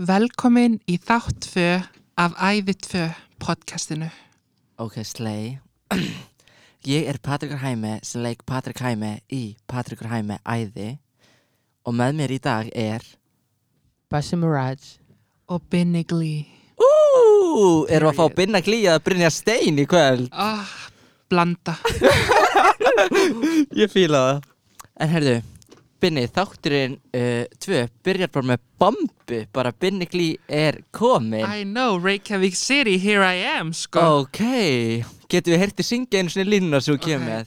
Velkomin í þátt 2 af Æði 2 podcastinu. Ok, slay. Ég er Patrikur Hæme sem leik Patrik Hæme í Patrikur Hæme æði og með mér í dag er Basim Mirage Og Binni Glee. Ú, erum við að fá binna glíja að Brynja Stein í kvöld Ah, blanda. Ég fíla það En herðu, Binni, þátturinn uh, tvö byrjar bara með bombu bara Binni Glí er komin I know, Reykjavík City, here I am, sko. Ok, getum við hertið syngja einu svona línuna sem þú kemur með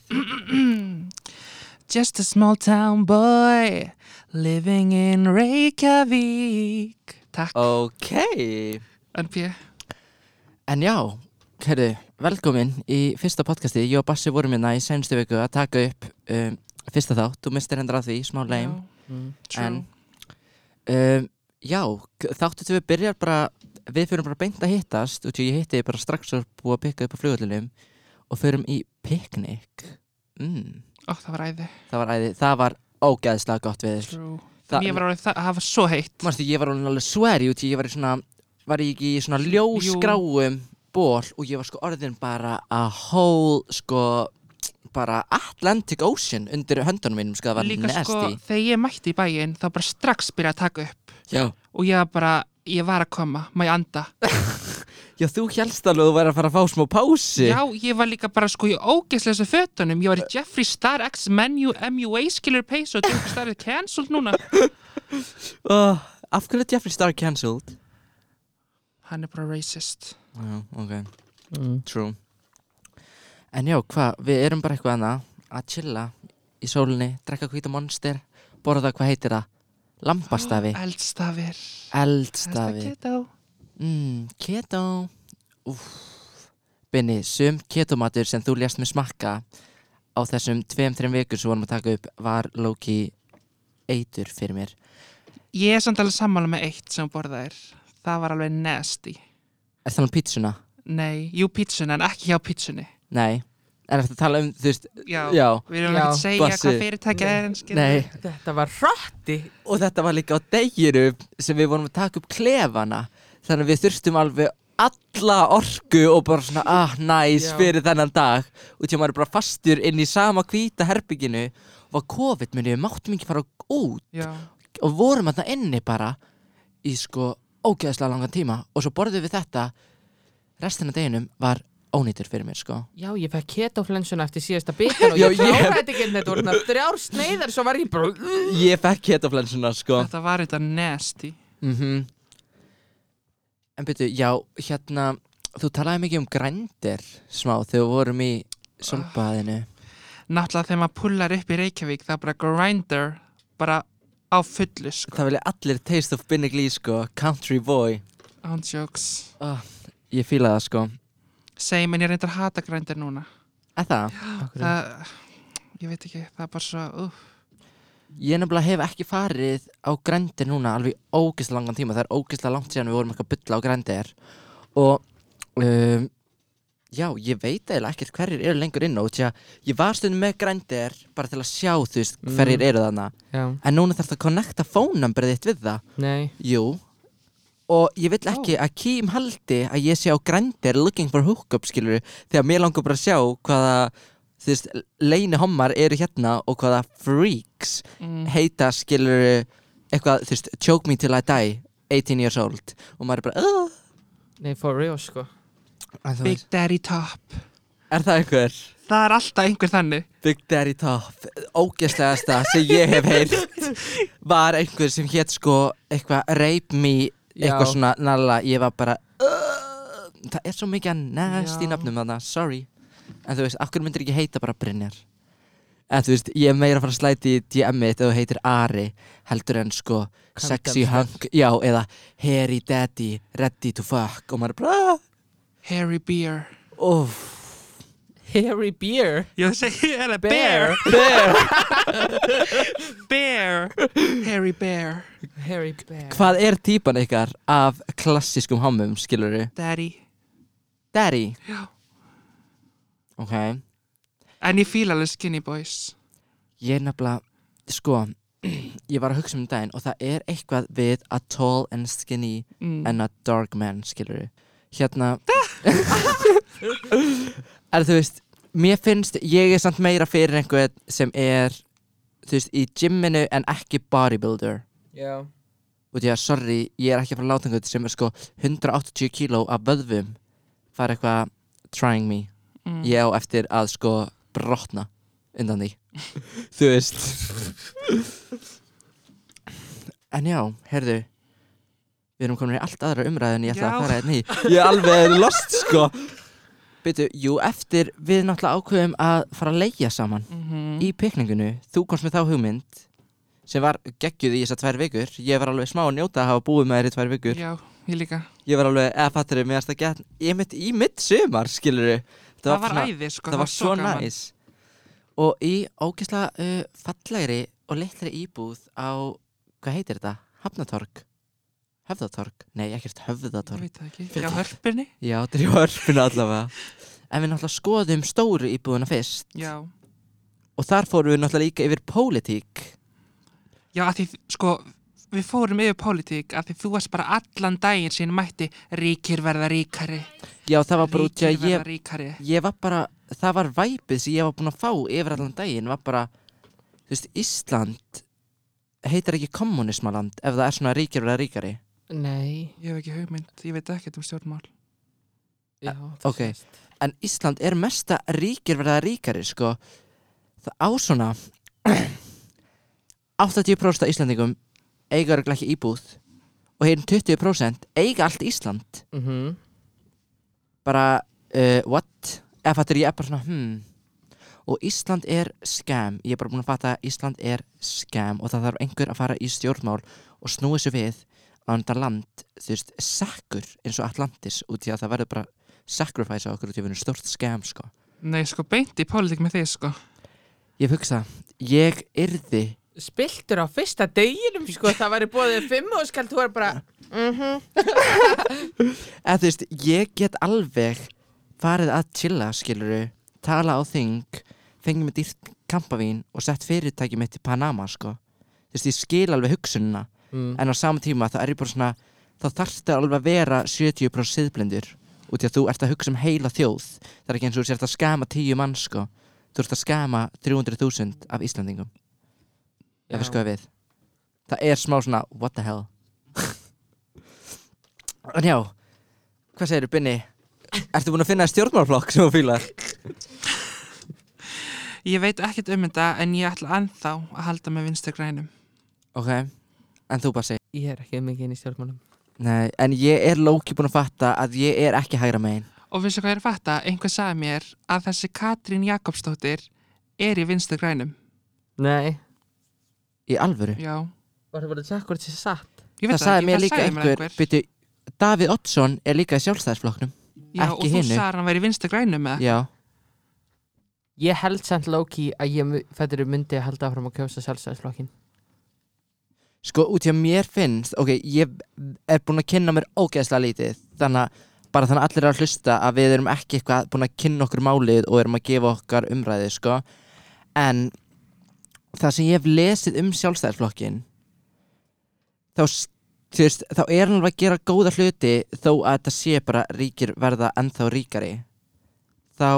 Just a small town boy, living in Reykjavík. Takk, Ok NP. En já, herru, velkomin í fyrsta podcasti. Ég og Bassi vorum hérna í senstu viku að taka upp um, fyrsta þátt. Þú mistir hendur að því, smá leim. mm. En- Um, já, þáttu til við byrjar bara, við fyrir bara beint að hittast og ég hitti bara strax og búið að pikka upp á flugvöldunum og förum í piknik. Mm, Ó, það var æði. það var æði, það var ógeðslega gott við Þannig ég var alveg það, það var svo heitt. Manstu, ég var alveg swery út ég var í svona, var ég ekki í svona ljósgráum ból og ég var sko orðin bara a whole, sko, bara Atlantic Ocean undir höndunum mínum, sko, það var Líka nasty. sko, þegar ég mætti í bæinn, þá bara strax byrjaði að taka upp. Já. Og ég var bara, ég var að koma, má ég anda. Já, þú helst alveg að þú væri að fara að fá smá pási. Já, ég var líka bara sko í ógeðslega þessu fötunum Ég var í Jeffree Star X menu MUA skilur pace og Jeffree Star er cancelled núna Uh, af hverju er Jeffree Star cancelled? Hann er bara racist Já, ok, Mm. true En já, hvað, við erum bara eitthvað annað að chilla í sólinni, drekka hvíta monster borða, hvað heitir það? Lambastafi, Eldstafir. Eldstafi Keto. Mm, Keto. Úf Binni, sum ketomatur sem þú lést mig smakka á þessum tveim, þreim vikur sem vorum að taka upp var Loki eitur fyrir mér. Ég er samt alveg sammála með eitt sem borðaðir. Það var alveg nasty. Er það um pítsuna? Nei, jú pítsunni en ekki hjá pítsunni Nei Er þetta að tala um, þú veist, Já, já. við erum ekki að segja Bassi. hvað fyrirtækja er en skilur Nei, Þetta var hratti og þetta var líka á deginu sem við vorum að taka upp klefana. Þannig að við þurftum alveg alla orku og bara svona ah, næs Já. fyrir þennan dag. Og til maður er bara fastur inn í sama hvíta herbygginu og var COVID minni, við máttum ekki fara út. Já, og vorum að það inni bara í sko ógeðslega langan tíma. Og svo borðum við þetta. Restina deginum var ónýtur fyrir mér sko. Já, ég fekk ketoflensuna eftir síðasta bitan og ég ég- kláraði ekki þetta voru þrjár sneiðar svo var ég bara ég fekk ketoflensuna sko. Þetta var þetta nasty. Mm En byrju, já, hérna þú talaði mikið um grændir smá þegar við vorum í solbaðinu Náttúrulega þegar maður pullar upp í Reykjavík það er bara grinder bara á fullu sko. Það vilja allir taste of Binni Glee sko. Country boy. On jokes. Ég fíla það sko Segir menn ég reyndar að hata grændir núna. Er það? það, Ég veit ekki, það er bara svo uh. Ég nefnilega hef ekki farið á grændir núna alveg ógeðslega langan tíma. Það er ógeðslega langt síðan við vorum eitthvað að bylla á grændir. Og um, Já, ég veit eiginlega ekkert hverjir eru lengur inn á því að ég var stundum með grændir bara til að sjá þú veist hverjir eru þarna. Já, En núna þarf það að connecta þitt við það. Nei. Jú Og ég vill ekki að Kim haldi að ég sé á grændir looking for hookup skilur Þegar mér langar bara að sjá hvaða Þú veist, leini hommar eru hérna og hvaða freaks mm. heita skilur eitthvað, þú veist, choke me till I die 18 years old. Og maður er bara uh, Nei, for real sko. Big Daddy Top. Er það einhver? Það er alltaf einhver þannig. Big Daddy Top Ógæslegasta sem ég hef heyrt var einhver sem hétt sko eitthvað rape me eitthvað Já. svona nalla ég var bara uh, það er svo mikið að næst í Já. nafnum þarna sorry. En þú veist, hverju myndir ekki heita bara Brynjar? En þú veist, ég er meira að fara að slæti í DM-ið þegar þú heitir Ari heldur en sko sexy Condom hunk. já, eða hairy daddy ready to fuck. Og maður er bara Harry Beer. Uff Harry Beer? Ég segi, er það Bear. Bear. Bear. Harry Bear Harry Bear. hvað er típan ykkar af klassískum hommum, skilur Daddy. Daddy? Já. ok. En ég fíla alveg Skinny Boys. Ég er nefnilega, sko, ég var að hugsa um daginn og það er eitthvað við a tall and skinny mm. en a dark man, skilur við hérna er þú veist mér finnst, ég er samt meira fyrir einhvern sem er þú veist, í gymminu en ekki bodybuilder Já. Og því að, sorry, ég er ekki að fara að láta einhvern sem er sko 180 kíló af vöðvum fara eitthvað trying me. Mm. ég á eftir að sko brotna undan því. Þú veist. En já, heyrðu við erum komin í allt aðra umræðu en ég ætla Já. að fara hérna í. Ég er alveg lost sko. Beidu, jú, eftir við náttúrulega ákveðum að fara að leigja saman Mhm. í pikninginu, þú komst með þá hugmynd sem var geggjuð í þessar tvær vikur. Ég var alveg smá að njóta að hafa búið með þér í tvær vikur. Já, ég líka. Ég var alveg, eða fattur þið, mér að geta ég mitt í mitt sumar, skilur Það var æði, sko það var svo gaman. næs. Og í ógeðslega uh, fallegri og litri íbúð á, hvað heitir þetta? Hafnatorg Höfðatorg? Nei, ekkert Ég höfðatorg veit það ekki. Já, hörpunni? Já, þetta er í hörpuna allavega. En við náttúrulega skoðum stóru íbúðuna fyrst. Já. Og þar fórum við náttúrulega líka yfir pólitík Já, að því, sko, við fórum yfir pólitík að því þú varst bara allan daginn sín mætti ríkir verða ríkari. Já, það var bara út í að ég, ég var bara það var væpið sem ég var búinn að fá yfir allan daginn var bara, þú veist, Ísland heitir ekki kommunismaland ef það er svona ríkir verða ríkari. Nei. Ég hef ekki hugmynd, ég veit ekkert um stjórnmál. Já, ok. en Ísland er mesta ríkir verða ríkari sko. Það á svona 80% af Íslandingum eiga örugglega ekki íbúð og hérna 20% eiga allt Ísland. Mhm. Bara, uh, what? eða fattur ég er bara svona, hmm. Og Ísland er scam ég er bara búin að fatta að Ísland er scam og það þarf einhver að fara í stjórnmál og snúi sér við á þetta land, þú veist, sekkur eins og Atlantis út í að það verður bara sacrifice á okkur út í að vera stort scam sko. Nei, sko, beint í pólitík með þig, sko. Ég hugsa, ég yrði Spiltur á fyrsta deginum sko. Það væri bóðið fimm og skall Þú er bara Mhm. Eða þú veist, ég get alveg farið að chilla, skiluru tala á þing, fengið með dýrt kampavín og sett fyrirtæki mitt í Panama, sko. Þú veist, ég skil alveg hugsunina. Mm. en á sama tíma þá er ég bara svona þá þarftu alveg að vera 70% siðblindur út í að þú ert að hugsa um heila þjóð. Það er ekki eins og þú sért að skama 10 mann sko. Þú ert að skama 300.000 af Íslandingum ef við skoðum við. Það er smá svona what the hell? En já hvað segirðu Binni? Ertu búin að finna stjórnmálflokk sem þú fílar? Ég veit ekkert um þetta en ég ætla ennþá að halda með vinstri grænum. Ok en þú bara segir Ég er ekki mikið inn í stjórnmálum. Nei en ég er lóki búin að fatta að ég er ekki hægra megin. Og finnst hvað ég er að fatta, einhver sagði mér að þessi Katrín Jakobsdóttir er í vinstri grænum. Nei í alvöru? Já, Var það bara að tjekka hvort þessi satt? Ég veit það sagði ekki, mér það líka sagði mér einhver, byrju, Davíð Oddsson er líka í sjálfstæðisflokknum Já, ekki og þú hinu. sagði að hann væri í vinstri grænum með já, Ég held samt Loki að ég fættur myndi að halda áfram að kjósa sjálfstæðisflokkin sko út í að mér finnst ok, ég er búin að kynna mér ógeðslega lítið þannig að bara þannig að allir eru að hlusta að við erum ekki eitthvað búin að kynna okkur málið og erum að gefa okkar umræði sko. En það sem ég hef lesið um sjálfstæðisflokkin þá, veist, þá er hann alveg að gera góða hluti þó að þetta sé bara ríkir verða ennþá ríkari. Þá,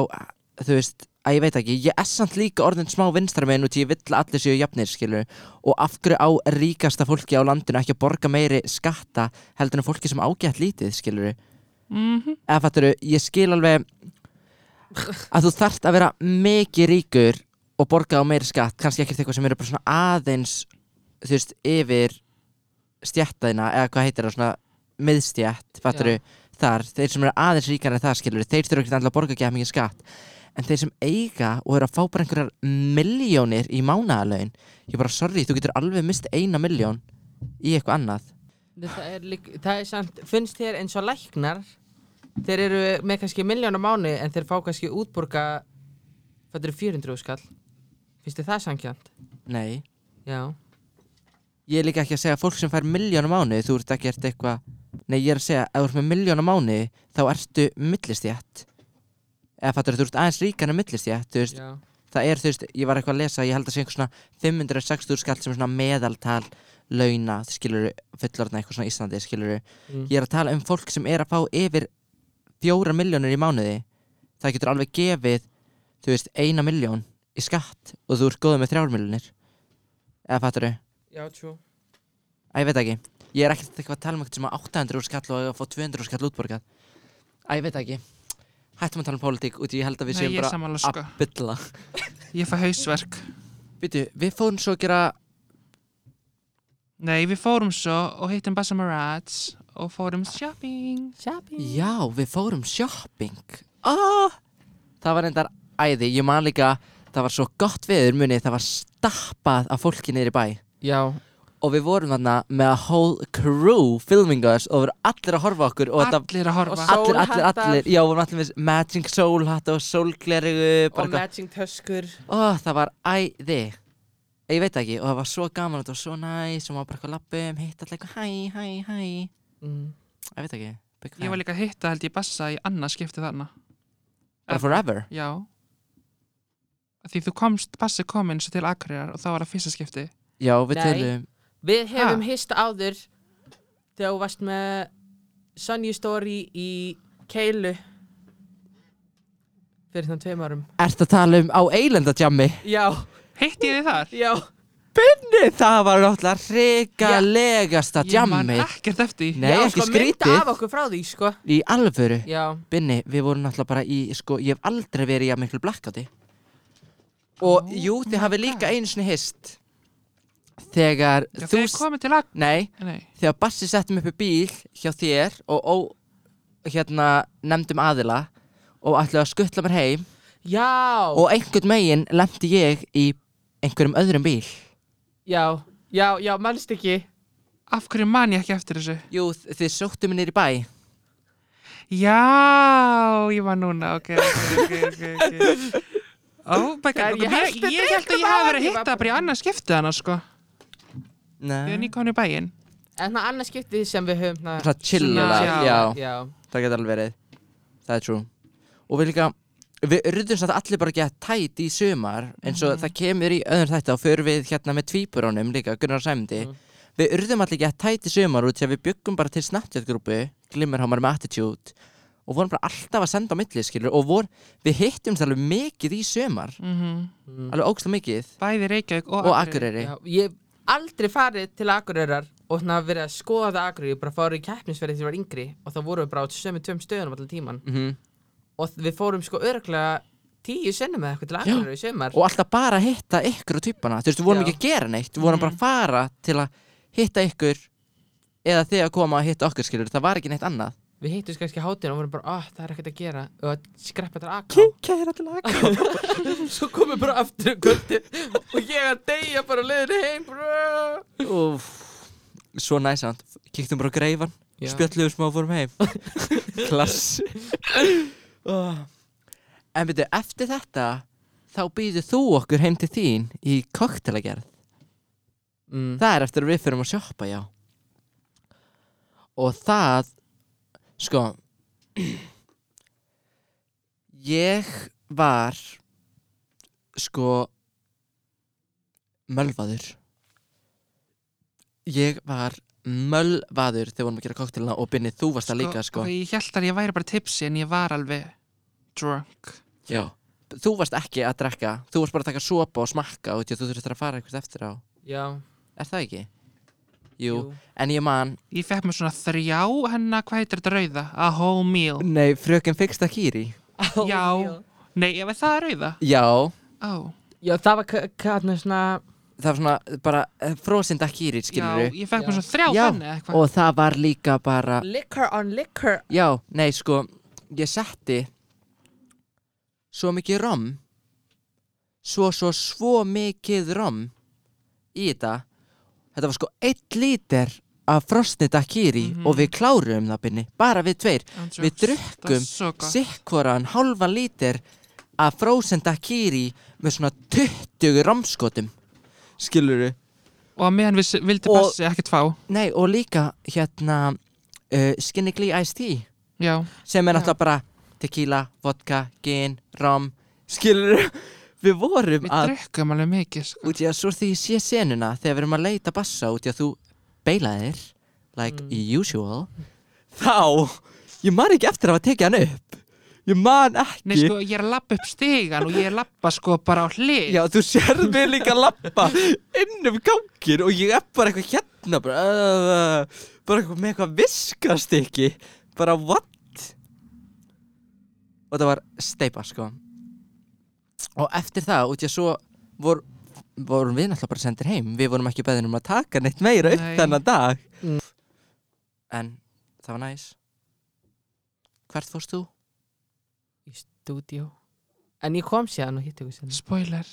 þú veist að ég veit ekki, ég er samt líka orðin smá vinstra meginn út í ég vill allir séu jafnir skilur og af hverju á ríkasta fólki á landinu ekki að borga meiri skatta heldur en fólki sem ágætt lítið skilur mm eða fattur ég skil alveg að þú þarft að vera mikið ríkur og borga á meiri skatt kannski ekkert eitthvað sem eru bara svona aðeins þú veist, yfir stjættaðina eða hvað heitir það svona miðstjætt, fattur þar, þeir sem eru aðeins ríkar en það skilur þeir þurfa ekki alltaf að borga ekki að mikið skatt. En þeir sem eiga og eru að fá bara einhverjar miljónir í mánaðalaun ég bara sorry, þú getur alveg mist eina miljón í eitthvað annað. Það er, það er samt, finnst þér eins og læknar Þeir eru með kannski miljón á mánu en þeir fá kannski útborga Fættur 400 skall Þér það sankjönd? nei, Já. Ég er líka ekki að segja að fólk sem fær miljón á mánu þú ert ekki eftir eitthvað nei, ég er að segja, ef þú ert með miljón á mánu þá ertu millistjætt eða fattur þú ert aðeins ríkar en millistjætt þú veist, Já. Það er þú veist, ég var eitthvað að lesa ég held að sé einhver svona 560 skall sem er svona meðaltal launa skilur fullorðna eitthvað svona Íslandi skilur Mm. ég er að tala um fólk sem er að fá yfir fjóra miljónir í mánuði. Það getur alveg gefið þú veist, eina miljón í skatt og þú ert góðið með þrjár miljónir eða fattur þau? Já, true Æ, ég veit ekki Ég er ekkert eitthvað að tala um eitthvað sem að 800 úr skall og að fá 200 úr skall útborgað Æ, ég veit ekki Hættum að tala um pólitík út í ég held að við Nei, séum ég er bara sammála, að sko. bylla Ég fæ hausverk. Veitu, við fórum svo að gera Nei, við fórum svo og hittum Bassa Marats og fórum shopping. Shopping Já, við fórum shopping ah! Það var endar æði Ég man líka, það var svo gott veður muni Það var stappað af fólki niður í bæ. Já, Og við vorum þarna með a whole crew filming us og voru allir að horfa á okkur og þetta Allir að horfa. Og Allir, allir, Sólhattar. allir, já, vorum allir með matching sólhatt og sólglerugu og matching töskur. Ó, það var æði. Ég veit ekki, og það var svo gaman Þetta var svo næs, og maður bara eitthvað lappum Hitt allir eitthvað, hæ, hæ, hæ. Mm. Ég veit ekki, big fan Ég var líka að hitta held ég Bassa í annað skipti þarna. Bara forever? Já. Því þú komst, Bassi kom eins og til Akureyrar og það var að fyrsta skipti. Já, við Nei. tölum Við hefum Ha? hist áður þegar þú varst með Sunny Story í Keilu fyrir þann tveim árum Ertu að tala um á eilendadjammi? Já, Hitti ég þið þar? já Binni, það var náttúrulega hrikalegasta Ég man ekkert eftir. Nei, já, ekki sko, mynda skrítið af okkur frá því, sko Í alvöru Já, Binni, við vorum náttúrulega bara í, sko, ég hef aldrei verið í að miklu blackouti Og Oh jú, þið hafið líka einu sinni hist Þegar Já, þú þeir komið til Akureyrar. Nei, Nei. þegar Bassi settum upp í bíl hjá þér og ó, hérna nefndum aðila og ætlaði að skuttla mér heim já, og einhvern megin lemdi ég í einhverjum öðrum bíl já, já, já, mannst ekki Af hverju man ég ekki eftir þessu? Jú, þið sóttu mér í bæ Já, ég var núna, ok, ok, ok, ok, ok. Oh god, ég ég, ég, held að ég hafi verið að hitta bara- í annað skiptið hana, sko. Ég er Nei, nýkomin í bæinn. En það annars skiptið sem við höfum na, það chilla, Svona, já, já. já, það getur alveg verið Það er true Og við líka, við urðum satt allir bara að geta tætt í sumar eins og það kemur í öðrum þætti og fyrir við hérna með tvíburónum líka, Gunnar Sæmundi Mhm. Við urðum allir geta tætt í sumar út því að við byggum bara til Snapchat-grúpu Glimmerhámar með Attitude og vorum bara alltaf að senda á milli, skilur og vor, við hittum það alveg mikið í sumar. Mm Mm. alveg ógst mikið. Bæði Reykjavík og, og Akureyri. Já Ég hef aldrei farið til Akureyrar og svona verið að skoða Akureyri bara fóru í keppnisferði þegar ég var yngri og þá vorum við bara á sömu tveim stöðunum allir tíman mm og við fórum sko örglega tíu sinnum eða eitthvað til Akureyri í sömar og alltaf bara að hitta ykkur og typana. Þú veist, við vorum Já. ekki að gera neitt. Við vorum bara að fara til að hitta ykkur eða þið að koma að hitta okkur skilur það var ekki neitt annað Við hittum kannski hátin og vorum bara, ah, það er ekkert að gera. Og að skreppa til Akureyri kæra til að Svo komum við bara aftur um og ég að deyja bara leiðinni heim bro. Úf, svo næsand kíktum bara á greifan, Já. spjalluðum smá og fórum heim. Klass. Oh. en byrju, eftir þetta þá býður þú okkur heim til þín í koktelagerð mm. það er eftir að við fyrir að sjoppa, já. Og það sko ég var sko mölvaður ég var mölvaður þegar vorum að gera koktelina og Binni, þú varst það líka sko Ég held að ég væri bara tipsi en ég var alveg drunk. já. þú varst ekki að drekka þú varst bara að taka sopa og smakka og þú þurftir að fara eitthvað eftir á Já, er það ekki? Jú, en ég man Ég fekk mér svona þrjá hennar, hvað heitir þetta rauða? A whole meal. Nei, fröken fyrsta kýri Já. Nei, ef það er rauða. Já, Ó, Já, það var kæðna svona það var svona bara frosin dakýri, já, skilur ég fekk mér Já. svona þrjá Já, eða eitthvað. Og það var líka bara Liquor on liquor Já, nei, sko Ég setti Svo mikið rom Svo, svo, svo mikið rom Í þetta Þetta var sko 1 lítir af frosni dakýri Mhm. Og við klárum það binni. Bara við tveir. Andjóks, Við drukkum. Sikkvoran halvan lítir Af frozen dakýri Með svona 20 romskotum Skilurðu? Og að meðan við vildi bassi ekkert fá. Nei, og líka hérna uh, Skinny Glee Iced Tea. Já, sem er náttúrulega bara tequila, vodka, gin, rom. Skilur við vorum Við að drukkum alveg mikið, sko. út í að svo því ég sé senuna þegar við erum að leita bassa út í að þú beilaðir like usual þá, ég man ekki eftir að hafa tekið hann upp ég man ekki Nei, sko, ég er að lappa upp stigan og ég er að lappa, sko, bara á hlið. Já, þú sérð mig líka að lappa inn um gangin og ég er bara eitthvað hérna bara, uh, bara eitthvað með eitthvað viskastykki bara what? Og það var steipa sko og eftir það, út í að svo vor, vorum við náttúrulega bara sendir heim við vorum ekki beðin um að taka neitt meira upp Nei. þennan dag Mm. en það var næs hvert fórst þú? Í stúdíó En ég kom síðan og hitt ykkur sinni Spoiler.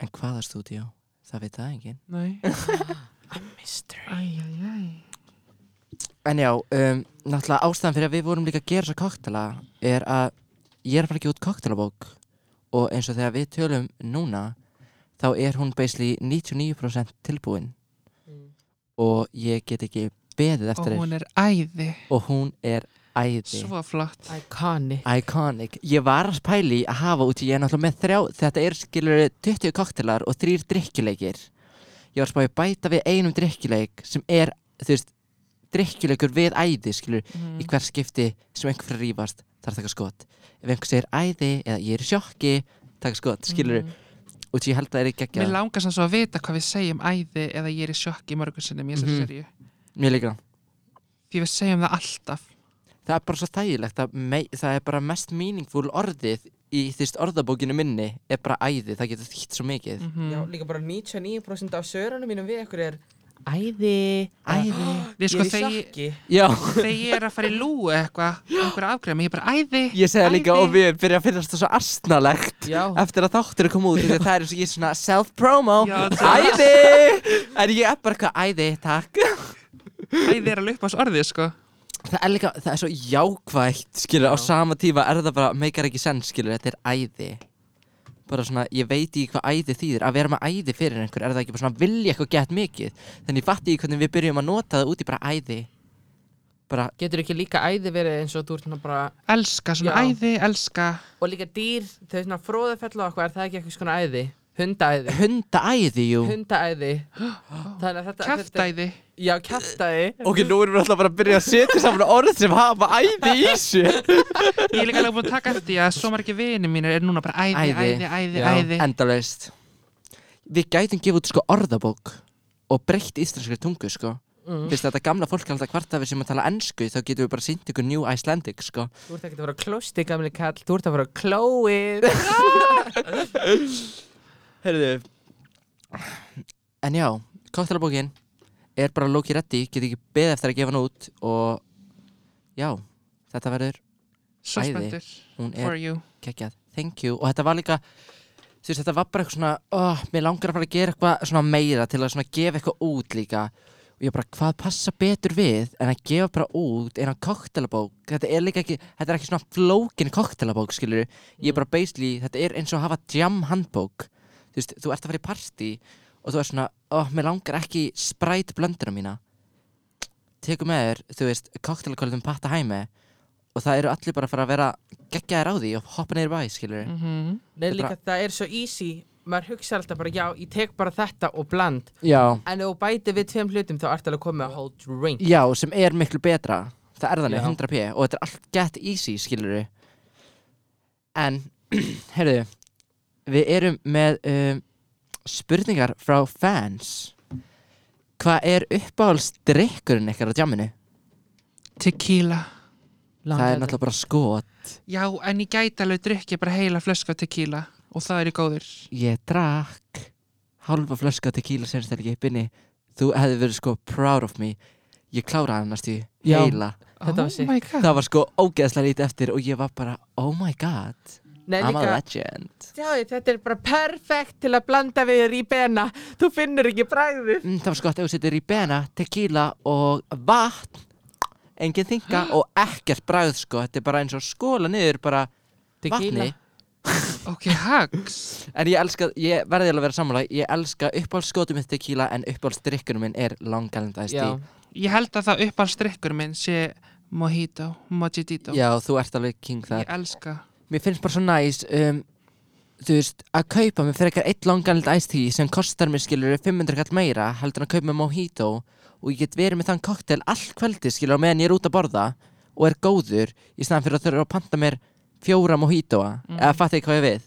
En hvaða stúdíó? Það veit það enginn Nei. Mystery Æj, æj, æj. En já, um, náttúrulega ástæðan fyrir að við vorum líka að gera þessa koktela er að ég er að fara ekki út koktelabók og eins og þegar við tölum núna þá er hún basically 99% tilbúin Mm. og ég get ekki beðið Og eftir hún þér er æði. og hún er æði Svo flott. Iconic Iconic. Ég var að spæli að hafa út í ég er náttúrulega með þrjá, þetta er skilur 20 koktelar og þrýr drikkjuleikir. Ég var að spæli bæta við einum drikkjuleik sem er, þú veist, drikkjuleikur við æði, skilur, Mm. í hver skipti sem einhver fyrir að rífast, þarf að taka skot. Ef einhver segir æði eða ég er í sjokki, taka skot, skilur, Mhm. út í ég held að það er ekki ekki Mér langar samt svo að vita hvað við segjum æði eða ég er í sjokki mörgur sinnum í þessari Mhm. seríu. Mér líka. Því við segjum það alltaf. Það er bara svo þægilegt það er bara mest meaningful orðið í því orðabókinu minni er bara æði, það getur þýtt svo mikið. Mhm. Já, líka bara 99% af sörunum mínum við ykkur er Æði Æði. Við sko Ég er í þegar Já. þegar ég er að fara í lúu eitthvað, einhverja afgræmi, ég er bara æði. Ég segi það líka æði. og við byrja að finnast það svo astnalegt eftir að þáttur er komið út því að það er eins og ég er svona self-promo Æði! En ég er bara eitthvað æði, takk Æði er alveg upp á þessu orðið, sko. Það er líka, það er svo jákvægt, skilur, á Já. sama tíma er það bara, meikar ekki sens, skilur, þetta er æði Bara svona, ég veit ekki hvað æði þýðir, að vera með æði fyrir einhver, er það ekki bara svona, vilja eitthvað gett mikið Þannig ég fatti ekki hvernig við byrjum að nota það út í bara æði Bara, Getur ekki líka æði verið eins og þú ert svona bara Elska, svona Já. æði, elska. Og líka dýr, þau svona fróðufell og eitthvað, er það ekki eitthvað svona æði? Hundaæði. Hundaæði, jú. Hundaæði. Þannig að þetta Kjaftæði. Já, kjaftæði. Ok, nú erum við alltaf bara að byrja að setja saman orð sem hafa æði í sér. Ég er líka alveg búin að taka eftir að svo margir vini mínir er núna bara æði, Æði. æði, æði. Endalaust. Við gætum gefið út sko orðabók og breytt íslenskri tungu sko. Mm. Fyrst þetta gamla fólk er alltaf hvart af við sem að tala ennsku þá getum við bara sýnt ykkur New Icelandic sko. Þú ert ekkert að vera klósti, gamli kall. Þú ert að vera klóið Heyrðu. En já, koktelabókin er bara Loki Reddy, get ekki beðið eftir að gefa hann út og já, þetta verður Æði. hún For er you. geggjað, thank you. Og þetta var líka þú veist, þetta var bara eitthvað svona oh, mér langar að fara að gera eitthvað svona meira til að svona gefa eitthvað út líka. Og ég bara, hvað passa betur við en að gefa bara út eina koktelabók þetta er líka ekki, þetta er ekki svona flókin koktelabók, skilur ég er bara basically, þetta er eins og að hafa jam handbók þú veist, þú ert að fara í partí og þú er svona, oh, mér langar ekki spræt blöndina mína. Teku með þér, þú veist, koktelakvöldum patta hæmi og það eru allir bara að fara að vera geggjaðir á því og hoppa neyri bæ, skilur Mm -hmm. Nei, líka bara- það er svo easy. Maður hugsa alltaf bara, já, ég tek bara þetta og bland. Já, En ef þú bæti við tveim hlutum þá ertu alveg komið með whole drink. Já, sem er miklu betra. Það er þannig, Já. 100p og þetta er allt get easy, skilur en, heyrðu við erum með um, spurningar frá fans. Hvað er uppáhaldsdrykkurinn ykkar á djamminu? Tequila. það er náttúrulega bara skot. Já, en ég gæti alveg drukki bara heila flösku af tequila og það er í góður. ég drakk halva flöska tequila senst ekki binni þú hefði verið sko proud of me. Ég kláraði hann næstu heila. Þetta var oh það var sko ógeðslega lítið eftir og ég var bara oh my god, Nei, I'm a líka, legend. Já, þetta er bara perfekt til að blanda við ríbena Þú finnur ekki bragðið. Mm, það var sko að ef þú setur í bena, tequila og vatn. Engin þinga og ekkert bragð sko. Þetta er bara eins og skóla niður bara Tequila. vatni. Ok, hugs. en ég elska, ég verði alveg að vera sammála. Ég elska uppáhaldsskotum mitt tequila en uppáhaldsdrykkunum minn er langalendæst Já, Ég held að það uppáhaldsdrykkur minn sé mojito, mojitito. já, þú ert alveg king þar. Ég elska. Mér finnst bara svo næs um, þú veist, að kaupa mér frekar eitt longanlind iced tea sem kostar mér skilur 500 kall meira heldur en að kaupa mér mojito og ég get verið með þann koktel all kvöldi skilur á meðan ég er út að borða og er góður í staðan fyrir að þurfa að panta mér fjóra mojitoa. Mm. eða fatt ekki hvað ég við.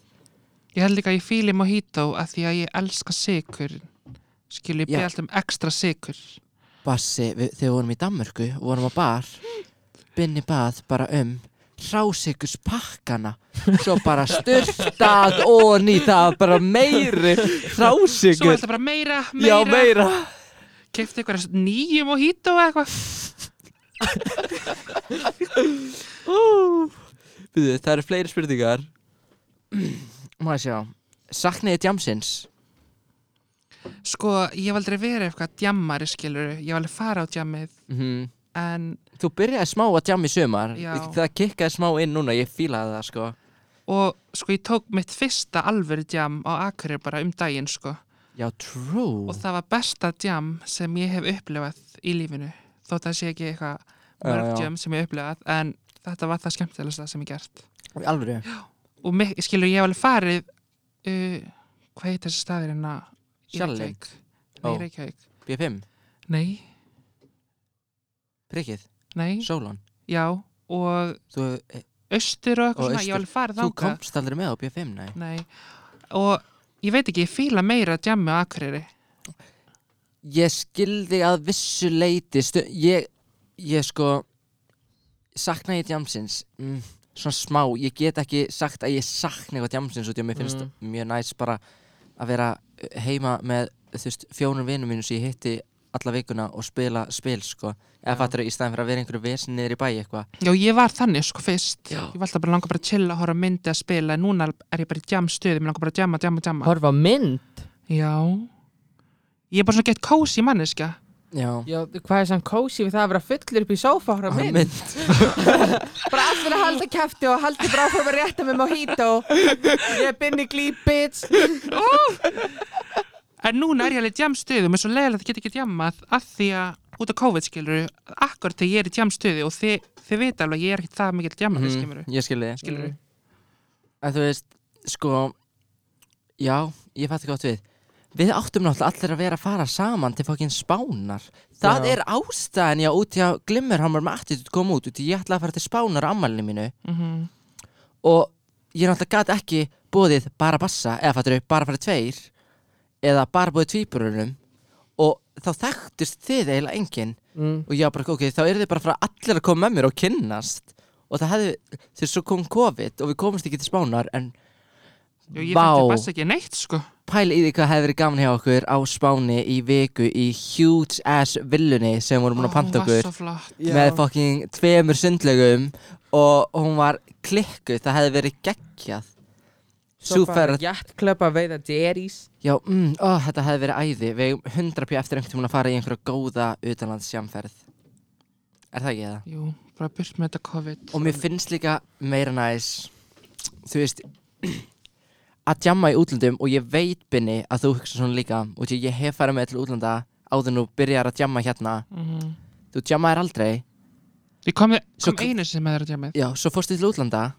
Ég held líka að ég fíli mojito að því að ég elska sikur Skilu, ég beði alltaf um ekstra sikur Bassi, við, þegar við vorum í Danmörku og vorum á bar Binni bað bara um hrásikurs pakkana svo bara styrtað og nýta bara meiri Svo hrásikur alltaf bara meira, meira. Já, meira. Kefti eitthvað nýju mojito eða eitthvað. Býðu, það eru fleiri spurningar. Má ég sjá. Sakniði djamsins Sko, ég hef aldrei verið eitthvað djammari skilur Ég hef alveg fara á djammið. Mm En, Þú byrjaði smá að djamma í sumar. Já. Það kikkaði smá inn núna, ég fílaði það sko. Og sko ég tók mitt fyrsta alvöru djam á Akureyri bara um daginn sko. Já, true. Og það var besta djam sem ég hef upplifað í lífinu þótt að sé ekki eitthvað mörg já. djam sem ég hef upplifað en þetta var það skemmtilegasta sem ég gert. Alvöru? Og mig, skilur ég hef alveg farið uh, hvað heit þessi staðir í Sjalli? Reykjavík? Nei, Reykjavík. B5, Nei, prikkið, nei, sólon. Já og Þú, eh, austur og eitthvað Og svona, ég hef alveg farið þú þangað. komst aldrei með á B5, nei. Nei, og ég veit ekki, ég fíla meira djammi á Akureyri. Ég skildi að vissu leiti stu, ég, ég sko sakna ég djamsins mm, svona smá, ég get ekki sagt að ég sakna eitthvað djamsins og því að mér finnst mjög næst bara að vera heima með þú veist, fjónum vinum mínu sem ég hitti alla vikuna og spila spil sko, eða fattur í staðin fyrir að vera einhverju vesin niður í bæ eitthvað. Já, ég var þannig sko fyrst. Já. Ég var alltaf bara langa bara að chilla, horfa myndi að spila en núna er ég bara í jam stöði, mér langar bara að jamma, jamma, jamma. Horfa mynd? Já. Ég er bara svona gett kósi manneska Já, Já, hvað er sann kósi við það að vera fullur upp í sófa og horfa mynd? mynd. Bara allir að halda kæfti og haldi bara áfram að rétta með mojito. Ég er binni glý, bitch En núna er ég alveg í jam stöði og leiðilegt að ég get ekki jammað að því að út af COVID skilur akkur þegar ég er í jam stöði og þið, þið vita alveg að ég er ekki það mikill jammað mm. skilur, Ég skildi þið skilur Mm. að þú veist, sko já, ég fætti gott við. Við áttum náttúrulega allir að vera að fara saman til fokkin spánar. Það Já. er ástæðan ég út í að Glimmerhammer með attitude kom út út í ég ætlaði að fara til spánar á ammælinu mínu. Mm og ég náttúrulega gat ekki bóðið bara bassa, eða fattur bara fara tveir eða bara bóðið tvíburunum og þá þekktist þið eiginlega enginn. Mm. og ég var bara, ok, þá eru þið bara fara allir að koma með mér og kynnast. Og það hefði, þegar svo kom COVID og við komumst ekki til spánar en Já, ég Vá. fætti basta ekki neitt sko. Pæli í því hvað hefði verið gaman hjá okkur á spáni í viku í huge ass villunni sem vorum búin að panta hún okkur með fucking tveimur sundlegum og hún var klikkuð, það hefði verið geggjað Svo Sú bara ferð- jættklöp að veiða Jerry's. Já, mm, ó, þetta hefði verið æði. Við eigum 100 pí eftir einhvern tímann að fara í einhverja góða utanlandsjamferð Er það ekki það? Jú, bara burt með þetta COVID. Og mér finnst líka meira næs Þú veist að jamma í útlöndum og ég veit binni að þú hugsa svona líka. Og ég hef farið með til útlanda áður nú byrjar að jamma hérna. Mm Þú jammaðir aldrei. Ég kom, Svo kom k- einu sem með þér að jammið. Já, svo fórstu til útlanda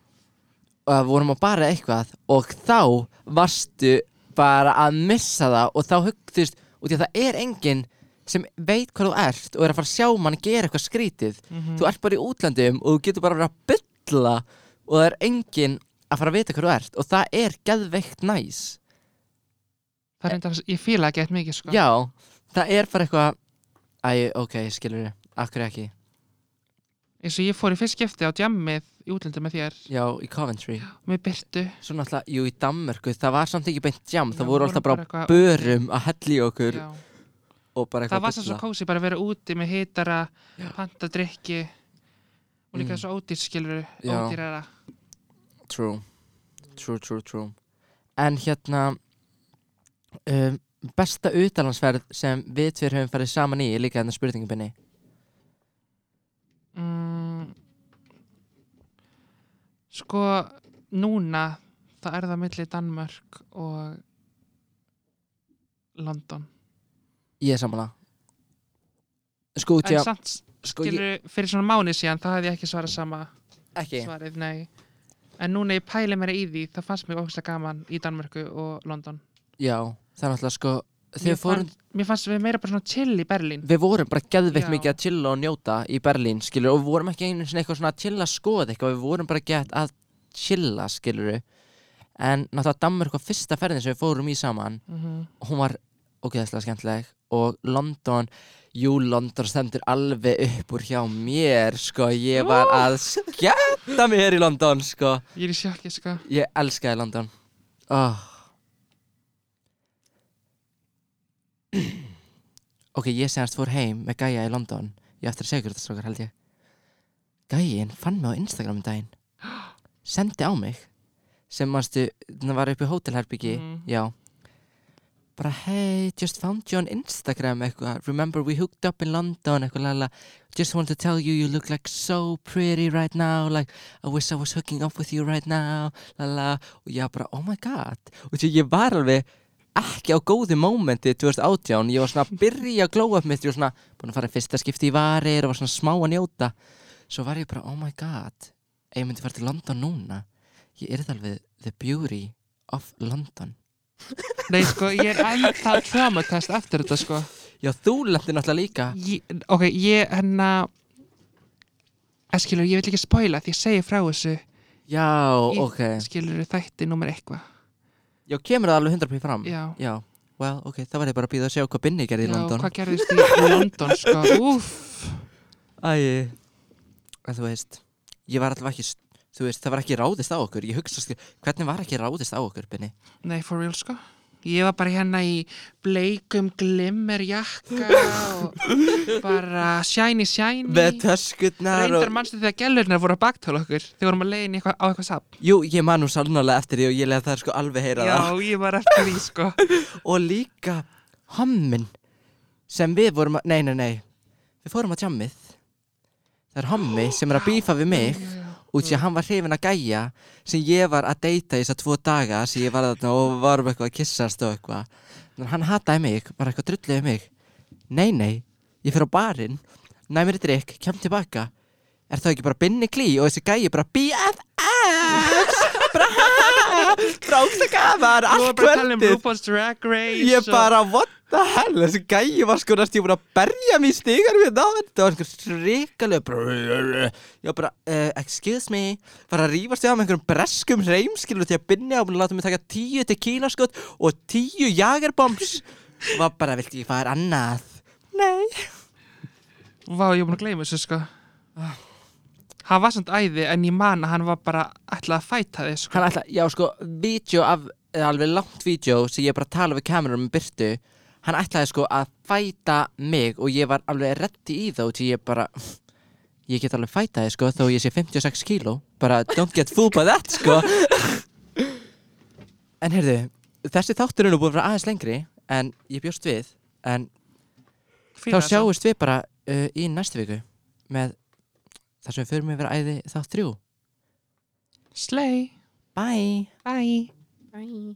og vorum að bara eitthvað og þá varstu bara að missa það og þá hugðist og því að það er enginn sem veit hvað þú ert og er að fara að sjá mann gera eitthvað skrítið. Mhm. þú ert bara í útlandum og þú getur bara að vera að bylla og það er enginn að fara að vita hvað þú ert og það er geðveikt næs. Það er enda, ég fíla ekki eitt mikið sko. Já, það er bara eitthvað Æ, ok, skilur við, akkur ekki eins og ég fór í fyrst skipti á jammið í útlöndum með þér Já, í Coventry með Byrtu Svo náttúrulega, jú, í Danmörku, það var samt ekki beint jam Já, það voru vorum alltaf bara, bara eitthvað- börum að helli okkur Já. og bara Það eitthvað var svo svo kósi bara að vera úti með hitara Já. panta drikki og líka Mm. svo ódýr skilur Já. ódýrara True, true, true, true En hérna um, besta utalansferð sem við tveir höfum farið saman í er líka hérna spurningubinni Sko núna það er það milli Danmörk og London. Ég er samanlega Sko, En að samt sko, ég, skilur fyrir svona mánu síðan þá hefði ég ekki svarað sama Ekki. svarið, nei. En núna ég pæli mér í því, það fannst mér ógæslega gaman í Danmörku og London. Já, það er náttúrulega sko Mér fórum, fannst, mér fannst við meira bara svona chill í Berlín. við vorum bara geðveikt Já. mikið að chilla og njóta í Berlín, skilur, og við vorum ekki einu sinni eitthvað svona að chilla að skoða eitthvað, við vorum bara gett að chilla, skilur en náttúrulega Danmörk var fyrsta ferðin sem við fórum í saman Mm og hún var ógeðslega skemmtileg og London, jú, London stendur alveg upp úr hjá mér, sko, ég var að skemmta mér í London, sko Ég er í sjokki, sko. Ég elskaði London oh. Ok, ég segast fór heim með gæja í London. Ég eftir að segja ykkur þetta strókar held ég. Gæjin fann mig á Instagram um daginn. Sendi á mig. Sem manstu, það var upp í hótelherbyggi Mhm. Já. Bara hey, just found you on Instagram eitthvað. Remember we hooked up in London eitthvað lala Just wanted to tell you you look like so pretty right now. Like I wish I was hooking up with you right now. Lala Og ég bara oh my god. Og ég var alveg ekki á góðu mómenti 2018 Ég var svona að byrja að glóa upp mitt Ég var svona búin að fara í fyrsta skipti í varir Og var svona smá að njóta. Svo var ég bara oh my god Ef ég myndi fara til London núna Ég er það alveg the beauty of London. Nei, sko, ég er ennþá traumatest eftir þetta, sko. Já, þú lendi náttúrulega líka. Ég, ok, ég, hérna, að skilur, ég vil ekki spoila því ég segi frá þessu. Já, í, ok. skilur, þætti nummer eitthvað. Já, kemur það alveg 100% fram Já. Já, well, ok, það var ég bara að býða að sjá hvað Binni gerði í Já, London hvað gerðist í London, sko, úff. Æ, en þú veist Ég var alltaf ekki, þú veist, það var ekki ráðist á okkur Ég hugsa, skil, hvernig var ekki ráðist á okkur, Binni? Nei, for real, sko. Ég var bara hérna í bleikum glimmerjakka og bara shiny shiny. Með töskutnar Reyndar mannstu þegar gælurnar voru að baktála okkur þegar vorum að leiðin eitthvað, á eitthvað sapp. Jú, ég man nú sannlega eftir því og ég lega það sko alveg heyra Já, ég var eftir því, sko. Og líka hommin sem við vorum að, nei, nei, nei Við fórum að tjammið Það er hommi sem er að bífa við mig út því að hann var hrifin að gæja sem ég var að deyta í þess að tvo daga sem ég var þarna og varum eitthvað að kissast og eitthvað. Að hann hataði mig, bara eitthvað drulliði mig. Nei nei, ég fyrir á barinn næ mér í drikk, kem tilbaka. Er það ekki bara binni klí og þessi gæji bara BFFs bara bráksta gaman Þú allt var að tala um Ég bara, what the hell, þessi gæi var sko næst ég búin að berja mér í stigar við það, þetta var einhver ríkalega Ég var bara, uh, excuse me, var að rífast ég á með einhverjum breskum reymskilu til að binni á að láta mig taka tíu tequila skot og tíu jagerbombs Var bara, viltu ég fara annað? Nei Vá, ég er búin að gleyma þessu, sko. Hann var samt æði, en ég man að hann var bara ætlað að fæta þið, sko. Hann ætla, já sko, vídeo af, eða alveg langt vídeo sem ég bara tala við kamerum um byrtu Hann ætlaði sko að fæta mig og ég var alveg reddi í þá til ég bara Ég get alveg fæta þið sko þó ég sé 56 kíló Bara don't get fooled by that sko En heyrðu, þessi þáttur er nú búin að vera aðeins lengri En ég bjóst við En Fíla þá sjáumst við bara uh, í næstu viku Með þar sem við förum yfir æði þátt þrjú Slay. Bye Bye. Bye.